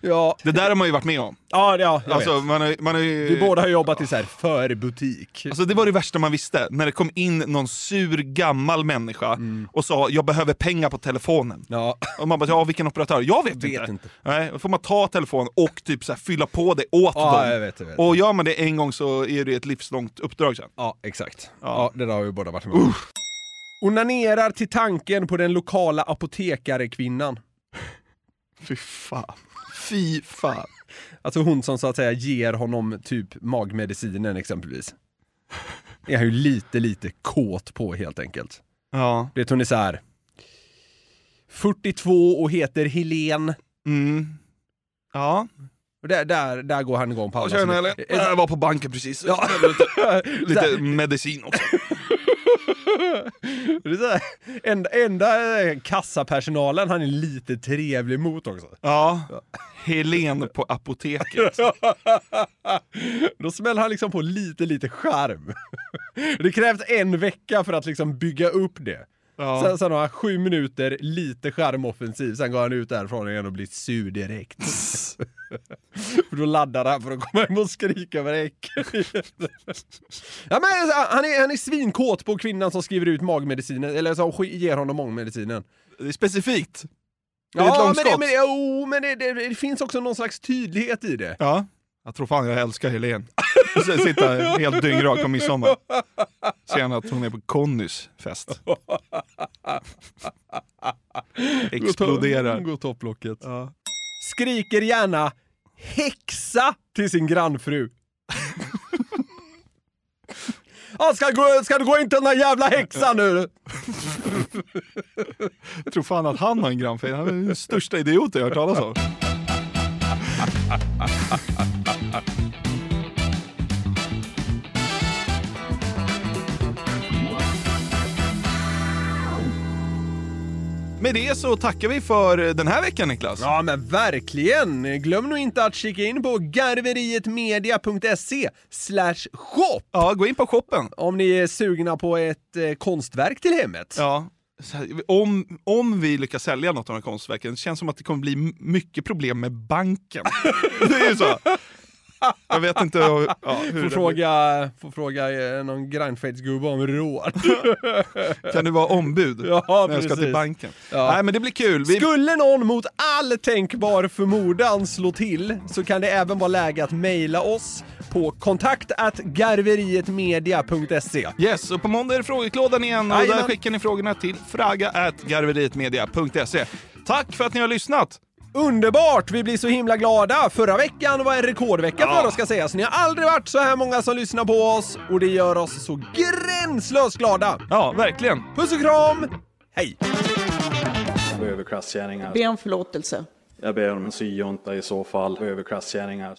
Ja. Det där har man ju varit med om. Ja, ja jag Alltså, vet. man har, man har ju... Vi båda har jobbat i så här förbutik. Alltså det var det värsta man visste, när det kom in någon sur gammal människa och sa jag behöver pengar på telefonen. Ja. Och man bara, ja vilken operatör? Jag vet, Vet inte. inte. Nej, då får man ta telefonen och typ så här fylla på det åt Ja, dem. jag vet, jag vet. Och gör man det en gång så är det ett livslångt uppdrag sen. Ja, exakt. Ja. Ja, det där har vi båda varit med om. Onanerar till tanken på den lokala apotekarekvinnan. Fy fan. Fy fan. Alltså hon som så att säga ger honom typ magmedicinen exempelvis. Är han ju lite, lite kåt på helt enkelt. Ja. Det hon är så här. 42 och heter Helen. Mm. Ja. Och där, där, där går han igång på alla. Tjena som- Ellen, jag var på banken precis. Ja. Lite medicin också. Det är så här, enda, enda eh, kassapersonalen han är lite trevlig mot också. Ja. Helen på apoteket. Då smäller han liksom på lite, lite charm. Det krävs en vecka för att liksom bygga upp det. Ja. Sen, sen har han sju minuter, lite charmoffensiv, sen går han ut därifrån igen och blir sur direkt. För då laddar han för att komma hem och skrika över häcken. ja, men, han, är, han är svinkåt på kvinnan som skriver ut magmedicinen, eller som ger honom magmedicinen. Det är specifikt. Det är ett Ja, men, långskott. det, men, jo, men det, det, det finns också någon slags tydlighet i det. Ja, jag tror fan jag älskar Helen. Sitta helt dyngrak på midsommar. Ser han att hon är på Connys fest. Exploderar. Gå topplocket. Skriker gärna häxa till sin grannfru. Ja, ska, gå, ska du gå in till den där jävla häxan nu? Jag tror fan att han har en grannfejl. Han är den största idioten jag har hört talas om. Med det så tackar vi för den här veckan Niklas. Ja men verkligen! Glöm nu inte att kika in på garverietmedia.se shop. Ja, gå in på shoppen. Om ni är sugna på ett eh, konstverk till hemmet. Ja. Om, om vi lyckas sälja något av de här konstverken, det känns som att det kommer bli mycket problem med banken. det är ju så. Jag vet inte ja, hur Får fråga, får fråga eh, någon grindfejdsgubbe om råd. Kan du vara ombud Ja, när jag ska till banken? Ja. Nej men det blir kul. Vi... Skulle någon mot all tänkbar förmodan slå till så kan det även vara läge att mejla oss på kontakt garverietmedia.se. Yes, och på måndag är det frågeklådan igen och där Jajamän. skickar ni frågorna till fraga.garverietmedia.se. Tack för att ni har lyssnat! Underbart! Vi blir så himla glada! Förra veckan var en rekordvecka Ja. för oss ska sägas. Ni har aldrig varit så här många som lyssnar på oss och det gör oss så gränslöst glada. Ja, verkligen. Puss och kram! Hej! Överklasskärringar. Be om förlåtelse. Jag ber om en syjunta i så fall. Överklasskärringar. Ett